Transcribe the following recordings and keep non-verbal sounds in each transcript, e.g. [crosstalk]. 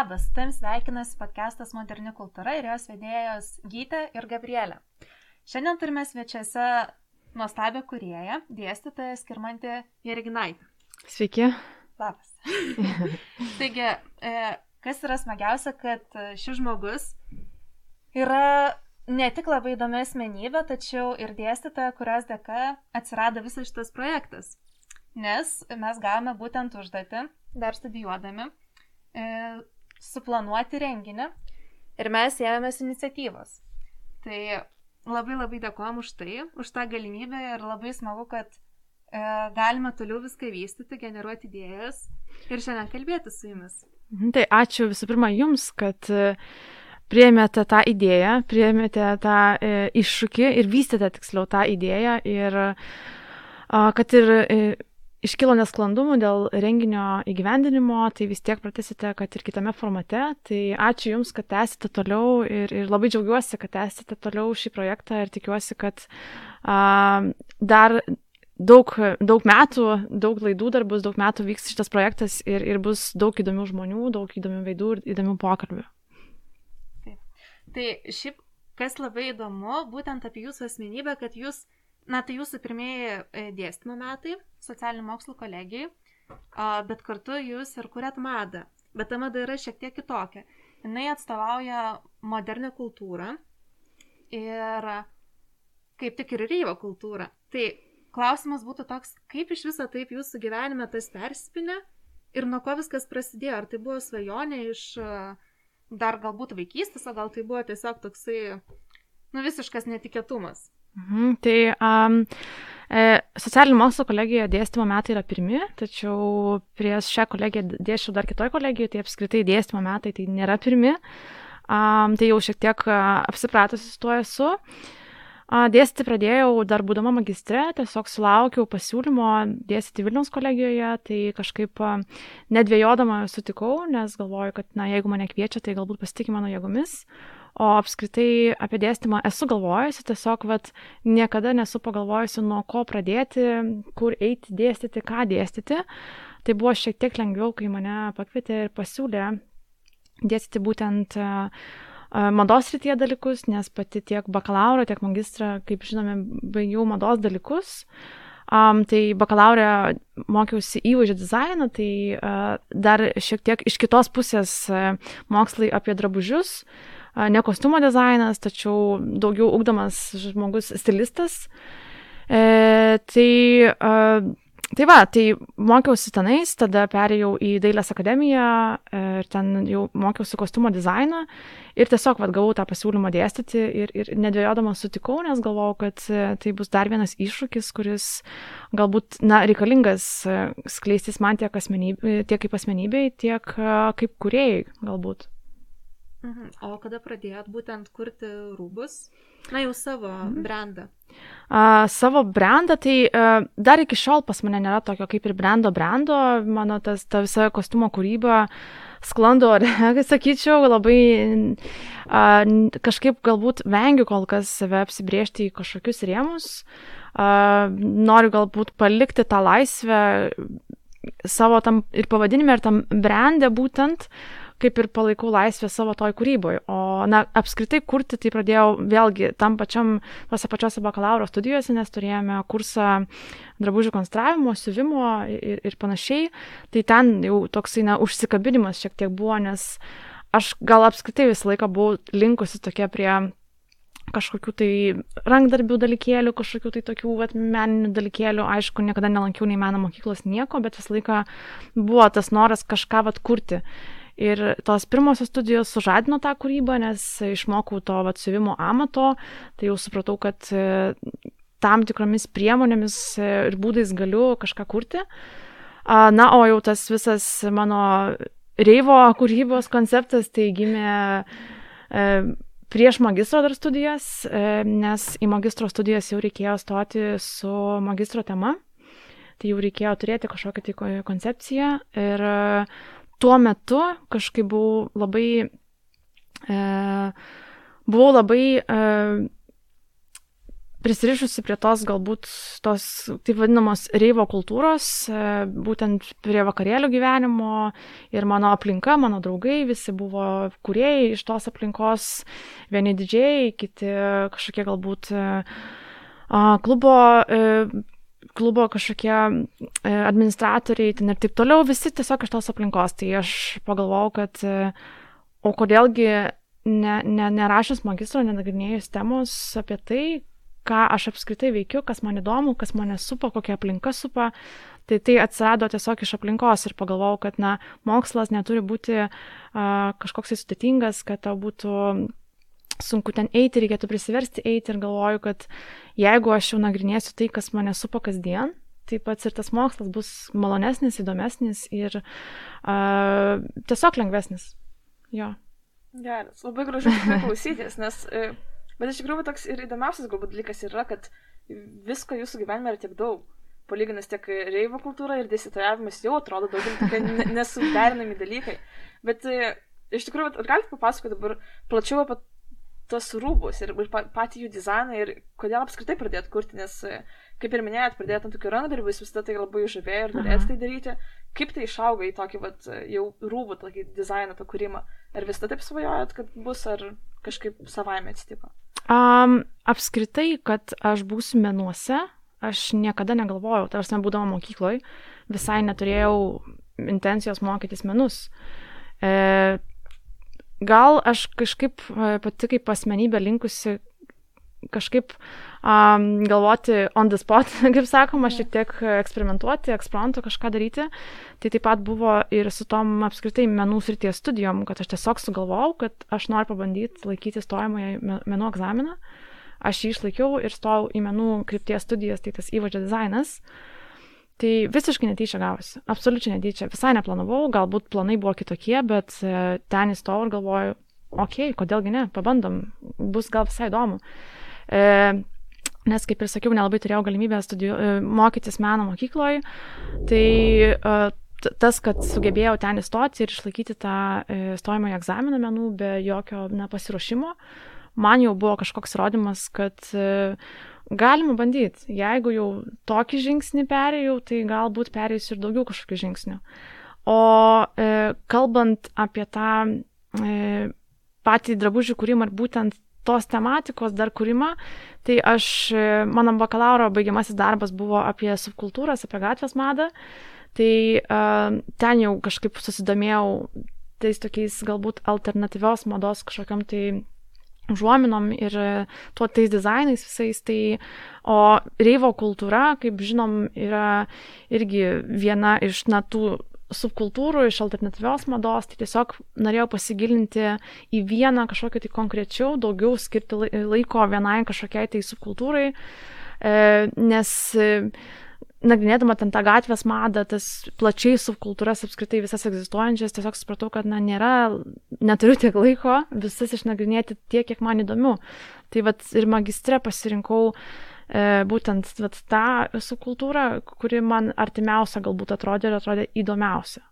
Labas, tam sveikinasi podcastas Moderni kultūra ir jos vedėjos Gytė ir Gabrielė. Šiandien turime svečiuose nuostabią kurieją, dėstytoją Skirmantį Jeriginaitį. Sveiki. Labas. [laughs] Taigi, e, kas yra smagiausia, kad šis žmogus yra ne tik labai įdomi asmenybė, tačiau ir dėstytoja, kurios dėka atsirado visas šitas projektas. Nes mes gavome būtent užduotį, dar studijuodami, e, suplanuoti renginį ir mes ėmėmės iniciatyvos. Tai labai labai dėkojom už tai, už tą galimybę ir labai smagu, kad e, galime toliau viską vystyti, generuoti idėjas ir šiandien kalbėti su jumis. Mhm, tai ačiū visų pirma jums, kad e, priėmėte tą idėją, priėmėte tą e, iššūkį ir vystėte tiksliau tą idėją ir kad ir e, iškilo nesklandumų dėl renginio įgyvendinimo, tai vis tiek pratesite, kad ir kitame formate. Tai ačiū Jums, kad tęsite toliau ir, ir labai džiaugiuosi, kad tęsite toliau šį projektą ir tikiuosi, kad a, dar daug, daug metų, daug laidų dar bus, daug metų vyks šitas projektas ir, ir bus daug įdomių žmonių, daug įdomių veidų ir įdomių pokalbių. Taip. Tai šiaip, kas labai įdomu, būtent apie Jūsų asmenybę, kad Jūs Na, tai jūsų pirmieji e, dėstymo metai socialinių mokslų kolegijai, bet kartu jūs ir kuriat madą. Bet ta mada yra šiek tiek kitokia. Jis atstovauja modernę kultūrą ir kaip tik ir reivo kultūrą. Tai klausimas būtų toks, kaip iš viso taip jūsų gyvenime tas perspinė ir nuo ko viskas prasidėjo. Ar tai buvo svajonė iš dar galbūt vaikystės, o gal tai buvo tiesiog toksai, nu, visiškas netikėtumas. Mhm, tai um, e, socialinių mokslo kolegijoje dėstymo metai yra pirmi, tačiau prieš šią kolegiją dėšiau dar kitoj kolegijoje, tai apskritai dėstymo metai tai nėra pirmi. Um, tai jau šiek tiek apsipratusi su tuo esu. Uh, dėstyti pradėjau dar būdama magistre, tiesiog sulaukiau pasiūlymo dėstyti Vilniaus kolegijoje, tai kažkaip uh, nedvėjodama sutikau, nes galvoju, kad, na, jeigu mane kviečia, tai galbūt pasitikė mano jėgomis. Uh, O apskritai apie dėstymą esu galvojusi, tiesiog vat, niekada nesu pagalvojusi, nuo ko pradėti, kur eiti dėstyti, ką dėstyti. Tai buvo šiek tiek lengviau, kai mane pakvietė ir pasiūlė dėstyti būtent uh, mados rytyje dalykus, nes pati tiek bakalauro, tiek magistrą, kaip žinome, baigiau mados dalykus. Um, tai bakalaurė mokiausi įvaizdžio dizainą, tai uh, dar šiek tiek iš kitos pusės uh, mokslai apie drabužius. Uh, ne kostiumo dizainas, tačiau daugiau ugdomas žmogus stilistas. E, tai, e, tai va, tai mokiausi tenais, tada perėjau į Dailės akademiją e, ir ten jau mokiausi kostiumo dizainą ir tiesiog vad gavau tą pasiūlymą dėstyti ir, ir nedvėjodama sutikau, nes galvojau, kad e, tai bus dar vienas iššūkis, kuris galbūt, na, reikalingas e, skleistis man tiek, asmenybė, tiek kaip asmenybei, tiek kaip kuriejai galbūt. Mhm. O kada pradėjot būtent kurti rūbus? Na, jau savo mhm. brandą. Uh, savo brandą, tai uh, dar iki šiol pas mane nėra tokio kaip ir brando brando, mano tas, ta visa kostiumo kūryba sklando, [laughs] sakyčiau, labai uh, kažkaip galbūt vengiu kol kas save apsibriežti į kažkokius rėmus, uh, noriu galbūt palikti tą laisvę savo tam ir pavadinime, ir tam brandę būtent, kaip ir palaikau laisvę savo toj kūryboje. O, na, apskritai kurti tai pradėjau vėlgi tam pačiam, tose pačiose bakalauro studijose, nes turėjome kursą drabužių konstravimo, siuvimo ir, ir panašiai. Tai ten jau toksai, na, užsikabinimas šiek tiek buvo, nes aš gal apskritai visą laiką buvau linkusi tokia prie kažkokių tai rankdarbių dalykėlių, kažkokių tai tokių vat, meninių dalykėlių. Aišku, niekada nelankiau nei meno mokyklos nieko, bet visą laiką buvo tas noras kažką vat kurti. Ir tos pirmosios studijos sužadino tą kūrybą, nes išmokau to atsiuvimo amato, tai jau supratau, kad e, tam tikromis priemonėmis e, ir būdais galiu kažką kurti. Na, o jau tas visas mano reivo kūrybos konceptas tai gimė e, prieš magistro dar studijas, nes į magistro studijas jau reikėjo stoti su magistro tema. Tai jau reikėjo turėti kažkokią tai koncepciją ir tuo metu kažkaip buvau labai, e, buvau labai e, prisirišusi prie tos galbūt tos taip vadinamos reivo kultūros, e, būtent prie vakarėlių gyvenimo ir mano aplinka, mano draugai, visi buvo kuriejai iš tos aplinkos, vieni didžiai, kiti kažkokie galbūt e, klubo klubo kažkokie administratoriai ten ir taip toliau, visi tiesiog iš tos aplinkos. Tai aš pagalvojau, kad o kodėlgi ne, ne, nerašęs magistro, nenagrinėjus temos apie tai, ką aš apskritai veikiu, kas man įdomu, kas mane supa, kokia aplinka supa. Tai tai atsirado tiesiog iš aplinkos ir pagalvojau, kad na, mokslas neturi būti uh, kažkoks sudėtingas, kad tau būtų sunku ten eiti, reikėtų prisiversti eiti ir galvoju, kad jeigu aš jau nagrinėsiu tai, kas mane supa kasdien, taip pat ir tas mokslas bus malonesnis, įdomesnis ir uh, tiesiog lengvesnis. Jo. Geras, labai gražu klausytis, nes uh, Bet iš tikrųjų toks ir įdomiausias galbūt dalykas yra, kad visko jūsų gyvenime yra tiek daug. Palyginus tiek reivo kultūra ir dėstytojavimas jau atrodo daugiau tokie nesuderinami dalykai. Bet e, iš tikrųjų, ar galite papasakoti dabar plačiau apie tos rūbus ir, ir patį jų dizainą ir kodėl apskritai pradėt kurti, nes, kaip ir minėjot, pradėjot ant tokių rankdarbių, jūs visada tai labai žavėjo ir norėjot tai daryti. Kaip tai išauga į tokį, vat, jau rūbų, tokį dizainą, tą kūrimą? Ar visada taip svajojot, kad bus, ar kažkaip savaime atsitiko? Um, apskritai, kad aš būsiu menuose, aš niekada negalvojau, tarsi nebūdama mokykloje, visai neturėjau intencijos mokytis menus. E, gal aš kažkaip e, pati kaip asmenybė linkusi kažkaip um, galvoti on the spot, [laughs] kaip sakoma, šiek tiek eksperimentuoti, eksperimento kažką daryti. Tai taip pat buvo ir su tom apskritai menų srities studijom, kad aš tiesiog sugalvojau, kad aš noriu pabandyti laikyti stojamąjį menų egzaminą. Aš jį išlaikiau ir stojau į menų krypties studijas, tai tas įvadžio dizainas. Tai visiškai netyčia gavosi, absoliučiai netyčia, visai neplanavau, galbūt planai buvo kitokie, bet e, ten įstojau ir galvoju, okei, okay, kodėlgi ne, pabandom, bus gal visai įdomu. E, nes, kaip ir sakiau, nelabai turėjau galimybę studiju, e, mokytis meno mokykloje, tai e, tas, kad sugebėjau ten įstoti ir išlaikyti tą stojimą į egzaminą menų be jokio na, pasiruošimo, man jau buvo kažkoks įrodymas, kad galima bandyti. Jeigu jau tokį žingsnį perėjau, tai galbūt perėsiu ir daugiau kažkokių žingsnių. O e, kalbant apie tą e, patį drabužių kūrimą ir būtent tos tematikos dar kūrimą, tai aš, e, mano bakalauro baigiamasis darbas buvo apie subkultūras, apie gatvės madą, tai uh, ten jau kažkaip susidomėjau tais tokiais galbūt alternatyvios mados kažkokiam tai užuominom ir e, tuo tais dizainais visais. Tai, o reivo kultūra, kaip žinom, yra irgi viena iš na, tų subkultūrų, iš alternatyvios mados, tai tiesiog norėjau pasigilinti į vieną kažkokį tai konkrečiau, daugiau skirti laiko vienai kažkokiai tai subkultūrai, e, nes nagrinėdama ten tą gatvės madą, tas plačiai subkultūras apskritai visas egzistuojančias, tiesiog supratau, kad na, nėra, neturiu tiek laiko visas išnagrinėti tiek, kiek man įdomu. Tai vad ir magistrė pasirinkau E, būtent vat, tą subkultūrą, kuri man artimiausia galbūt atrodė ir atrodė įdomiausia.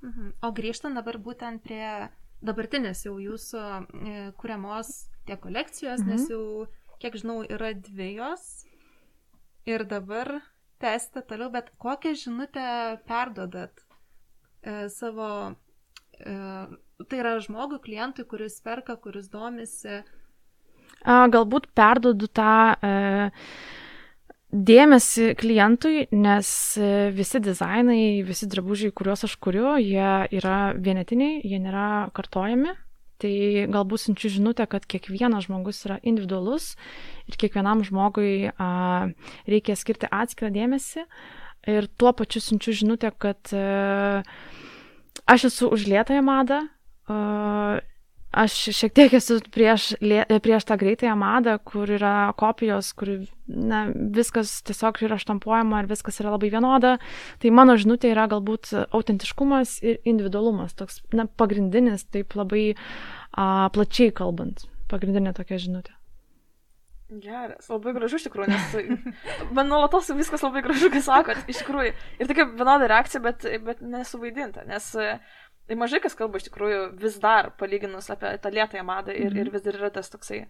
Mhm. O grįžtant dabar būtent prie dabartinės jau jūsų e, kuriamos tiek kolekcijos, mhm. nes jau, kiek žinau, yra dviejos ir dabar tęsite toliau, bet kokią žinutę perdodat e, savo, e, tai yra žmogui, klientui, kuris perka, kuris domisi, galbūt perdodu tą e, dėmesį klientui, nes e, visi dizainai, visi drabužiai, kuriuos aš kuriu, jie yra vienetiniai, jie nėra kartojami. Tai galbūt siunčiu žinutę, kad kiekvienas žmogus yra individualus ir kiekvienam žmogui a, reikia skirti atskirą dėmesį. Ir tuo pačiu siunčiu žinutę, kad a, e, aš esu užlietąją madą. A, Aš šiek tiek esu prieš, prieš tą greitąją madą, kur yra kopijos, kur na, viskas tiesiog yra štampuojama ir viskas yra labai vienoda. Tai mano žinutė yra galbūt autentiškumas ir individualumas, toks na, pagrindinis, taip labai a, plačiai kalbant, pagrindinė tokia žinutė. Geras, labai gražu iš tikrųjų, nes man nuolatos viskas labai gražu, kai sakot, iš tikrųjų. Ir tokia vienoda reakcija, bet, bet nesuvaidinta, nes uh, Tai mažai kas kalba iš tikrųjų vis dar palyginus apie tą lietąją madą ir, mm. ir vis dar yra tas toksai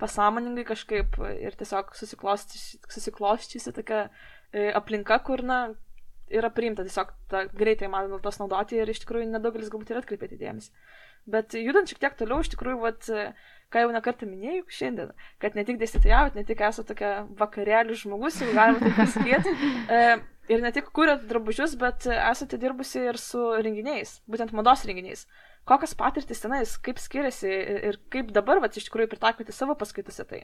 pasąmoningai kažkaip ir tiesiog susiklostysi tokia e, aplinka, kur, na, yra priimta tiesiog ta, greitai man tos naudoti ir iš tikrųjų nedaugelis galbūt ir atkreipėte dėmesį. Bet judant šiek tiek toliau, iš tikrųjų, vat, ką jau nekartą minėjau šiandien, kad ne tik dėstytojavot, ne tik esate tokia vakarėlių žmogus, jeigu galima taip pasakyti, [laughs] e, ir ne tik kuriat drabužius, bet esate dirbusi ir su renginiais, būtent mados renginiais. Kokias patirtis tenais, kaip skiriasi ir kaip dabar, vat, iš tikrųjų, pritaikyti savo paskaitose tai?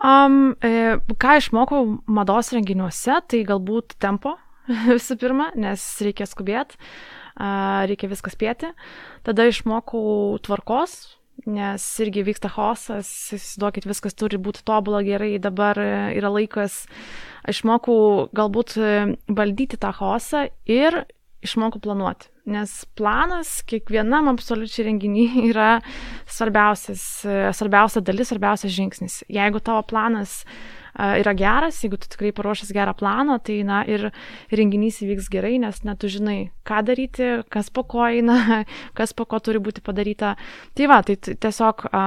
Um, e, ką išmokau mados renginiuose, tai galbūt tempo [laughs] visų pirma, nes reikia skubėti, reikia viską spėti. Tada išmokau tvarkos, nes irgi vyksta chaosas, įsivaizduokit, viskas turi būti tobulą gerai, dabar yra laikas, išmokau galbūt valdyti tą chaosą ir išmokau planuoti. Nes planas kiekvienam absoliučiai renginiui [laughs] yra svarbiausias, svarbiausia dalis, svarbiausias žingsnis. Jeigu tavo planas yra geras, jeigu tu tikrai paruošęs gerą planą, tai na ir renginys įvyks gerai, nes net tu žinai, ką daryti, kas po ko eina, [laughs] kas po ko turi būti padaryta. Tai va, tai tiesiog a,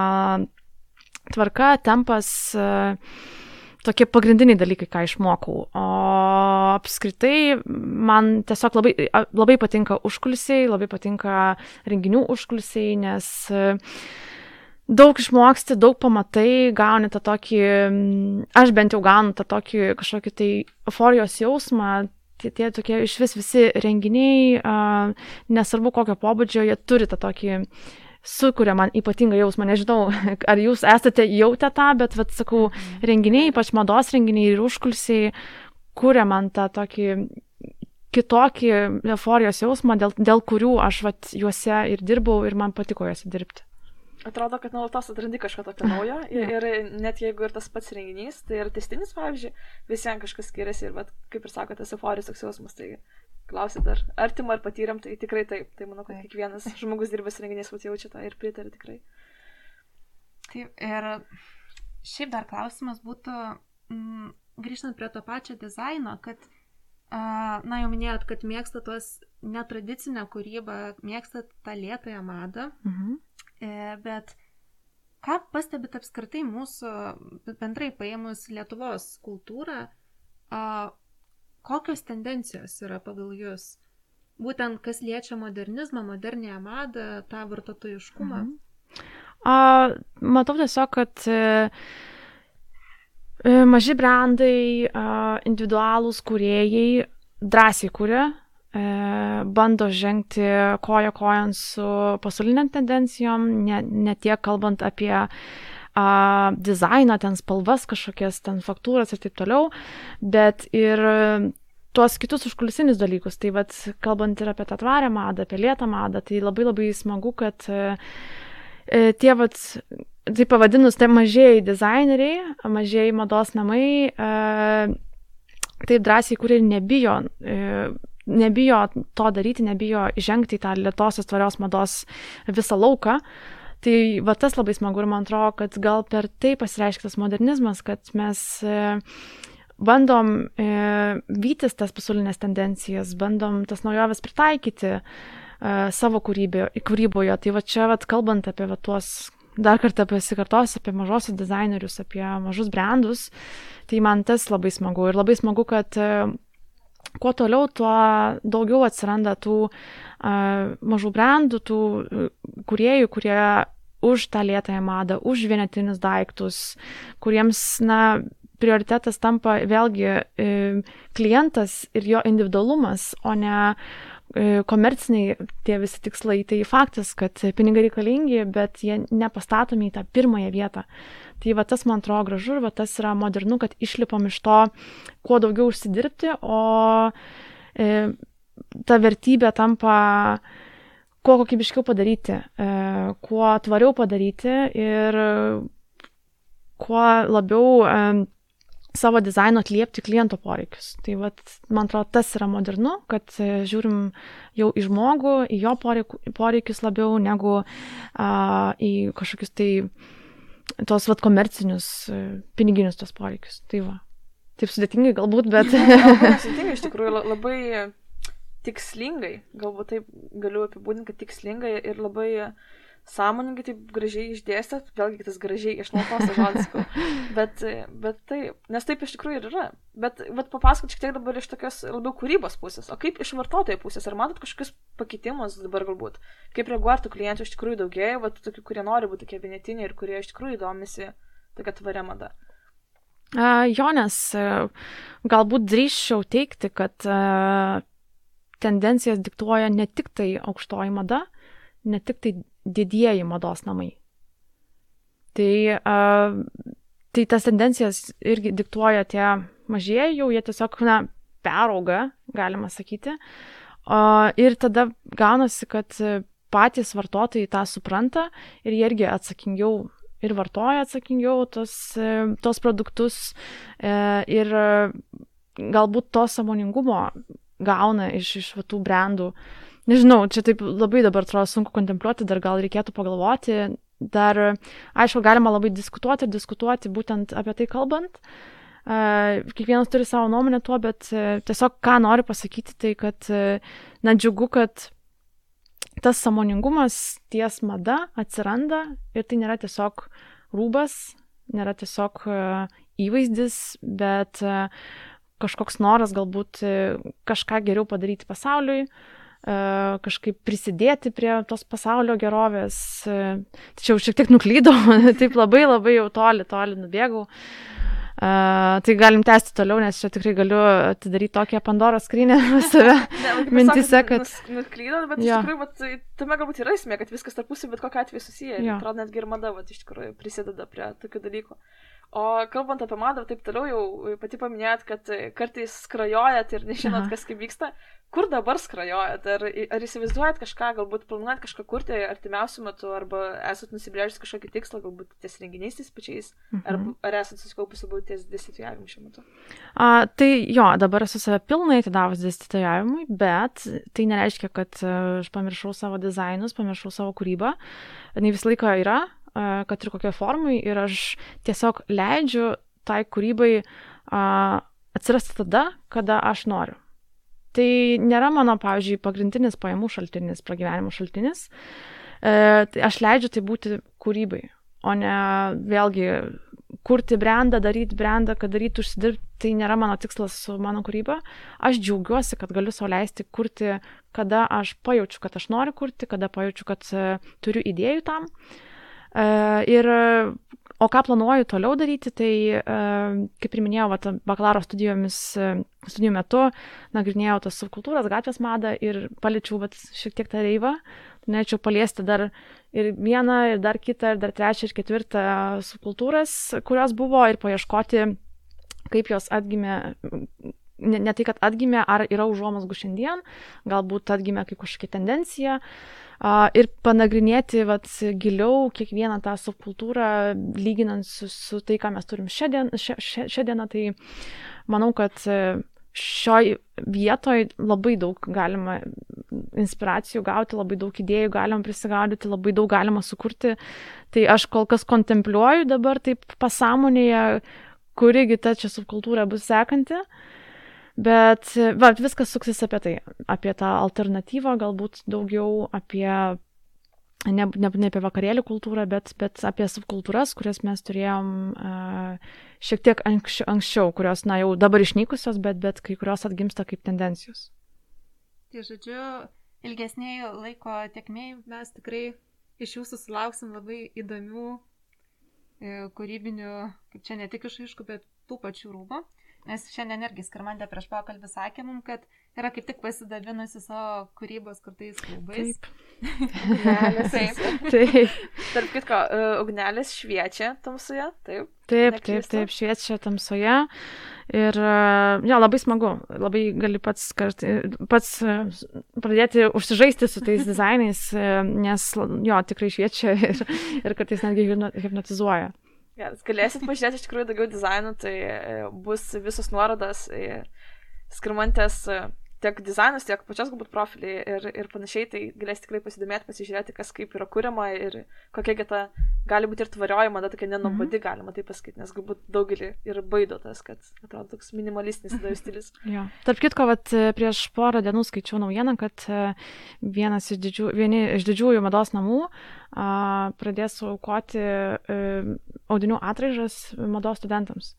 tvarka, tempas. A, tokie pagrindiniai dalykai, ką išmokau. O apskritai man tiesiog labai, labai patinka užkulisiai, labai patinka renginių užkulisiai, nes daug išmoksti, daug pamatai, gauni tą tokį, aš bent jau gaunu tą tokį kažkokį tai euforijos jausmą, tie, tie tokie iš vis visi renginiai, nesvarbu kokio pobūdžio, jie turi tą tokį sukuria man ypatingą jausmą. Nežinau, [laughs] ar jūs esate jautę tą, bet, vad sakau, mhm. renginiai, ypač mados renginiai ir užkulsiai, kuria man tą tokį kitokį euforijos jausmą, dėl, dėl kurių aš vat, juose ir dirbau ir man patiko juose dirbti. Atrodo, kad nuolatos atrandi kažką tokio naujo ir, ir net jeigu ir tas pats renginys, tai ir testinis, pavyzdžiui, visiems kažkas skiriasi ir, vat, kaip ir sakote, tas euforijos toks jausmas, tai klausit, ar artimą ar patyrėm, tai tikrai taip. Tai manau, kad kiekvienas žmogus dirbęs renginys jaučia tą ir pritarė tikrai. Taip, ir šiaip dar klausimas būtų, m, mm, grįžtant prie to pačio dizaino, kad, a, na jau minėjot, kad mėgstat tos netradicinę kūrybą, mėgstat tą lėtąją madą, mhm. E, bet ką pastebit apskritai mūsų bendrai paėmus Lietuvos kultūrą, kokios tendencijos yra pagal jūs? Būtent kas liečia modernizmą, modernėją madą, tą vartotojiškumą. Mhm. A, matau tiesiog, kad e, e maži brandai, a, individualūs kuriejai drąsiai kuria, bando žengti koja kojant su pasauliniam tendencijom, ne, ne tiek kalbant apie a, dizainą, ten spalvas kažkokias, ten faktūras ir taip toliau, bet ir tuos kitus užkulisinius dalykus. Tai vad, kalbant ir apie tą tvarę madą, apie lėtą madą, tai labai labai smagu, kad e, e tie, vad, tai pavadinus, tai mažieji dizaineriai, mažieji mados namai, e, taip drąsiai, kurie nebijo. E, nebijo to daryti, nebijo žengti į tą lietosios tvarios mados visą lauką. Tai va tas labai smagu ir man atrodo, kad gal per tai pasireiškia tas modernizmas, kad mes e, bandom e, vytis tas pasaulinės tendencijas, bandom tas naujoves pritaikyti e, savo kūryboje. Tai va čia, va, kalbant apie va, tuos, dar kartą pasikartosiu, apie mažosius dizainerius, apie mažus brandus, tai man tas labai smagu. Ir labai smagu, kad kuo toliau, tuo daugiau atsiranda tų uh, mažų brandų, tų uh, kuriejų, kurie už tą lėtąją madą, už vienetinius daiktus, kuriems, na, prioritetas tampa vėlgi e, klientas ir jo individualumas, o ne e, komerciniai tie visi tikslai. Tai faktas, kad pinigai reikalingi, bet jie nepastatomi į tą pirmąją vietą. Tai va tas man atrodo gražu ir va tas yra modernu, kad išlipom iš to, kuo daugiau užsidirbti, o e, ta vertybė tampa kuo kokybiškiau padaryti, e, kuo tvariau padaryti ir kuo labiau e, savo dizaino atliepti kliento poreikius. Tai vat, man atrodo, tas yra modernu, kad e, žiūrim jau į žmogų, į jo poreikius labiau negu a, į kažkokius tai tos vat komercinius, piniginius tos poreikius. Tai va. Taip sudėtingai galbūt, bet... Sudėtingai iš tikrųjų labai tikslingai, galbūt taip galiu apibūdinti, kad tikslingai ir labai sąmoningai taip gražiai išdėstėt, vėlgi tas gražiai išnaudos žodis, [laughs] bet, bet taip, nes taip iš tikrųjų ir yra. Bet, bet papasakot šiek tiek dabar iš tokios labiau kūrybos pusės, o kaip iš vartotojo pusės, ar matot kažkokius pakitimus dabar galbūt, kaip reaguoja tų klientų iš tikrųjų daugėja, va tokių, kurie nori būti tokie vienetiniai ir kurie iš tikrųjų domisi tokia tvaria mada. Uh, jo, nes uh, galbūt drįščiau teikti, kad uh, tendencijas diktuoja ne tik tai aukštoji mada, ne tik tai didieji mados namai. Tai, uh, tai tas tendencijas irgi diktuoja tie mažieji, jau jie tiesiog, na, perauga, galima sakyti. Uh, ir tada gaunasi, kad patys vartotojai tą supranta ir jie irgi atsakingiau ir vartoja atsakingiau tos, tos produktus ir galbūt to samoningumo gauna iš, iš tų brandų. Nežinau, čia taip labai dabar atrodo sunku kontempliuoti, dar gal reikėtų pagalvoti, dar, aišku, galima labai diskutuoti ir diskutuoti būtent apie tai kalbant. Uh, kiekvienas turi savo nuomonę tuo, bet uh, tiesiog ką noriu pasakyti, tai kad, uh, na, džiugu, kad tas samoningumas ties mada atsiranda ir tai nėra tiesiog rūbas, nėra tiesiog įvaizdis, bet kažkoks noras galbūt e, kažką geriau padaryti pasauliui, e, kažkaip prisidėti prie tos pasaulio gerovės. E, tačiau šiek tiek nuklydau, [laughs] taip labai labai jau toli, toli nubėgau. Uh, tai galim tęsti toliau, nes čia tikrai galiu atidaryti tokią Pandoros skrynę [laughs] save [laughs] mintise, kad... Nus, nuklydot, bet ja. iš tikrųjų, vat, tame galbūt yra esmė, kad viskas tarpusai bet kokia atveju susiję. Ja. Atrodo, netgi ir mada, vat, iš tikrųjų prisideda prie tokių dalykų. O kalbant apie madą, taip toliau jau pati paminėjot, kad kartais skrajojat ir nežinot, Aha. kas kaip vyksta. Kur dabar skrajojat? Ar, ar įsivaizduojat kažką, galbūt planuojat kažką kurti artimiausių metų, arba esat nusibrėžęs kažkokį tikslą, galbūt ties renginiais tais pačiais, mhm. ar, ar esat susikaupus labiau ties dėstytojavimu šiuo metu? A, tai jo, dabar esu save pilnai atidavus dėstytojavimui, bet tai nereiškia, kad e, aš pamiršau savo dizainus, pamiršau savo kūrybą. Jis visą laiką yra, kad ir kokioj formai, ir aš tiesiog leidžiu tai kūrybai atsirasti tada, kada aš noriu. Tai nėra mano, pavyzdžiui, pagrindinis pajamų šaltinis, pragyvenimo šaltinis. E, tai aš leidžiu tai būti kūrybai, o ne vėlgi kurti brandą, daryti brandą, kad daryti užsidirbti, tai nėra mano tikslas su mano kūryba. Aš džiaugiuosi, kad galiu sau leisti kurti, kada aš pajaučiu, kad aš noriu kurti, kada pajaučiu, kad e, turiu idėjų tam. E, ir, o ką planuoju toliau daryti, tai, e, kaip ir minėjau, vat, bakalaro studijomis, e, studijų metu nagrinėjau tas subkultūras, gatvės madą ir paliečiau vat, šiek tiek tą reivą. Norėčiau paliesti dar ir vieną, ir dar kitą, ir dar trečią, ir ketvirtą subkultūras, kurios buvo, ir paieškoti, kaip jos atgimė ne, ne tai, kad atgimė, ar yra užuomasgų šiandien, galbūt atgimė kaip kažkokia tendencija. Uh, ir panagrinėti vat, giliau kiekvieną tą subkultūrą, lyginant su, su tai, ką mes turim šiandien, šiandieną, tai manau, kad šioj vietoj labai daug galima inspiracijų gauti, labai daug idėjų galima prisigaudyti, labai daug galima sukurti. Tai aš kol kas kontempliuoju dabar taip pasąmonėje, kurigi ta čia subkultūra bus sekanti. Uh, Bet va, viskas suksis apie tai, apie tą alternatyvą, galbūt daugiau apie, ne, ne, ne apie vakarėlių kultūrą, bet, bet apie subkultūras, kurias mes turėjom uh, šiek tiek anksčiau, anksčiau, kurios, na, jau dabar išnykusios, bet, bet kai kurios atgimsta kaip tendencijos. Tai žodžiu, ilgesnėje laiko tekmėje mes tikrai iš jūsų sulauksim labai įdomių e, kūrybinių, kaip čia ne tik išaišku, bet tų pačių rūbų. Nes šiandien irgi Skirmantė prieš pokalbį sakė mums, kad yra kaip tik pasidavinusi savo kūrybos kurtais klubais. Taip. [laughs] taip. taip. Tarp kitko, uh, ugnelės šviečia tamsoje, taip. Taip, taip, taip, šviečia tamsoje. Ir uh, ja, labai smagu, labai gali pats, kart, pats uh, pradėti užsižaisti su tais dizainais, nes jo, tikrai šviečia ir, ir kartais netgi hipnotizuoja. Geras, galėsit [laughs] pažiūrėti iš tikrųjų daugiau dizainų, tai e, bus visos nuorodos į skirmantės e, tiek dizainas, tiek pačios galbūt profiliai ir, ir panašiai, tai galės tikrai pasidomėti, pasižiūrėti, kas kaip yra kuriama ir kokia ta gali būti ir tvarioji mada, tokia nenubodi, mm -hmm. galima tai pasakyti, nes galbūt daugelį ir baido tas, kad atrodo toks minimalistinis tada stilius. [laughs] jo. Tarp kitko, vat, prieš porą dienų skaičiau naujieną, kad e, vienas iš, didžių, vieni iš didžiųjų mados namų a, pradės aukoti a, e, audinių atraižas mados studentams.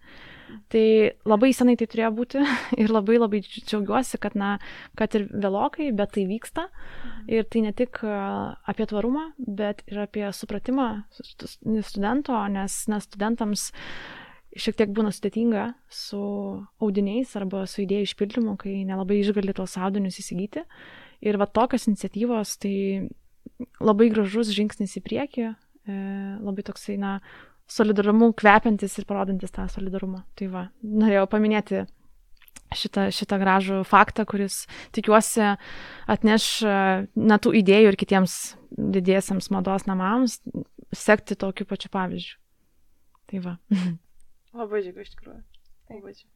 Tai labai senai tai turėjo būti [laughs] ir labai labai džiaugiuosi, kad, na, kad ir vėlokai, bet tai vyksta. Mhm. Ir tai ne tik apie tvarumą, bet ir apie supratimą studento, nes, nes studentams šiek tiek būna sudėtinga su audiniais arba su idėjų išpildymu, kai nelabai išgali tuos audinius įsigyti. Ir va tokios iniciatyvos tai labai gražus žingsnis į priekį, e, labai toksai, na, solidarumu kvepiantis ir parodantis tą solidarumą. Tai va, norėjau paminėti šitą, šitą gražų faktą, kuris tikiuosi atneš na tų idėjų ir kitiems didiesiams mados namams sekti tokiu pačiu pavyzdžiu. Tai va. [laughs] Labai džiugu iš tikrųjų. Labai džiugu.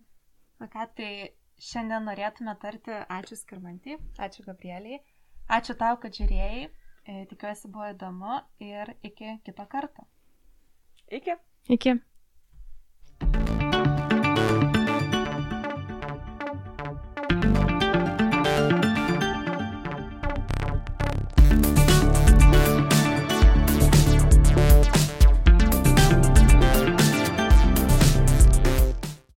Na ką, tai šiandien norėtume tarti ačiū Skirmantį, ačiū Gabrieliai, ačiū tau, kad žiūrėjai, e, tikiuosi buvo įdomu ir iki kito karto. Iki. Iki.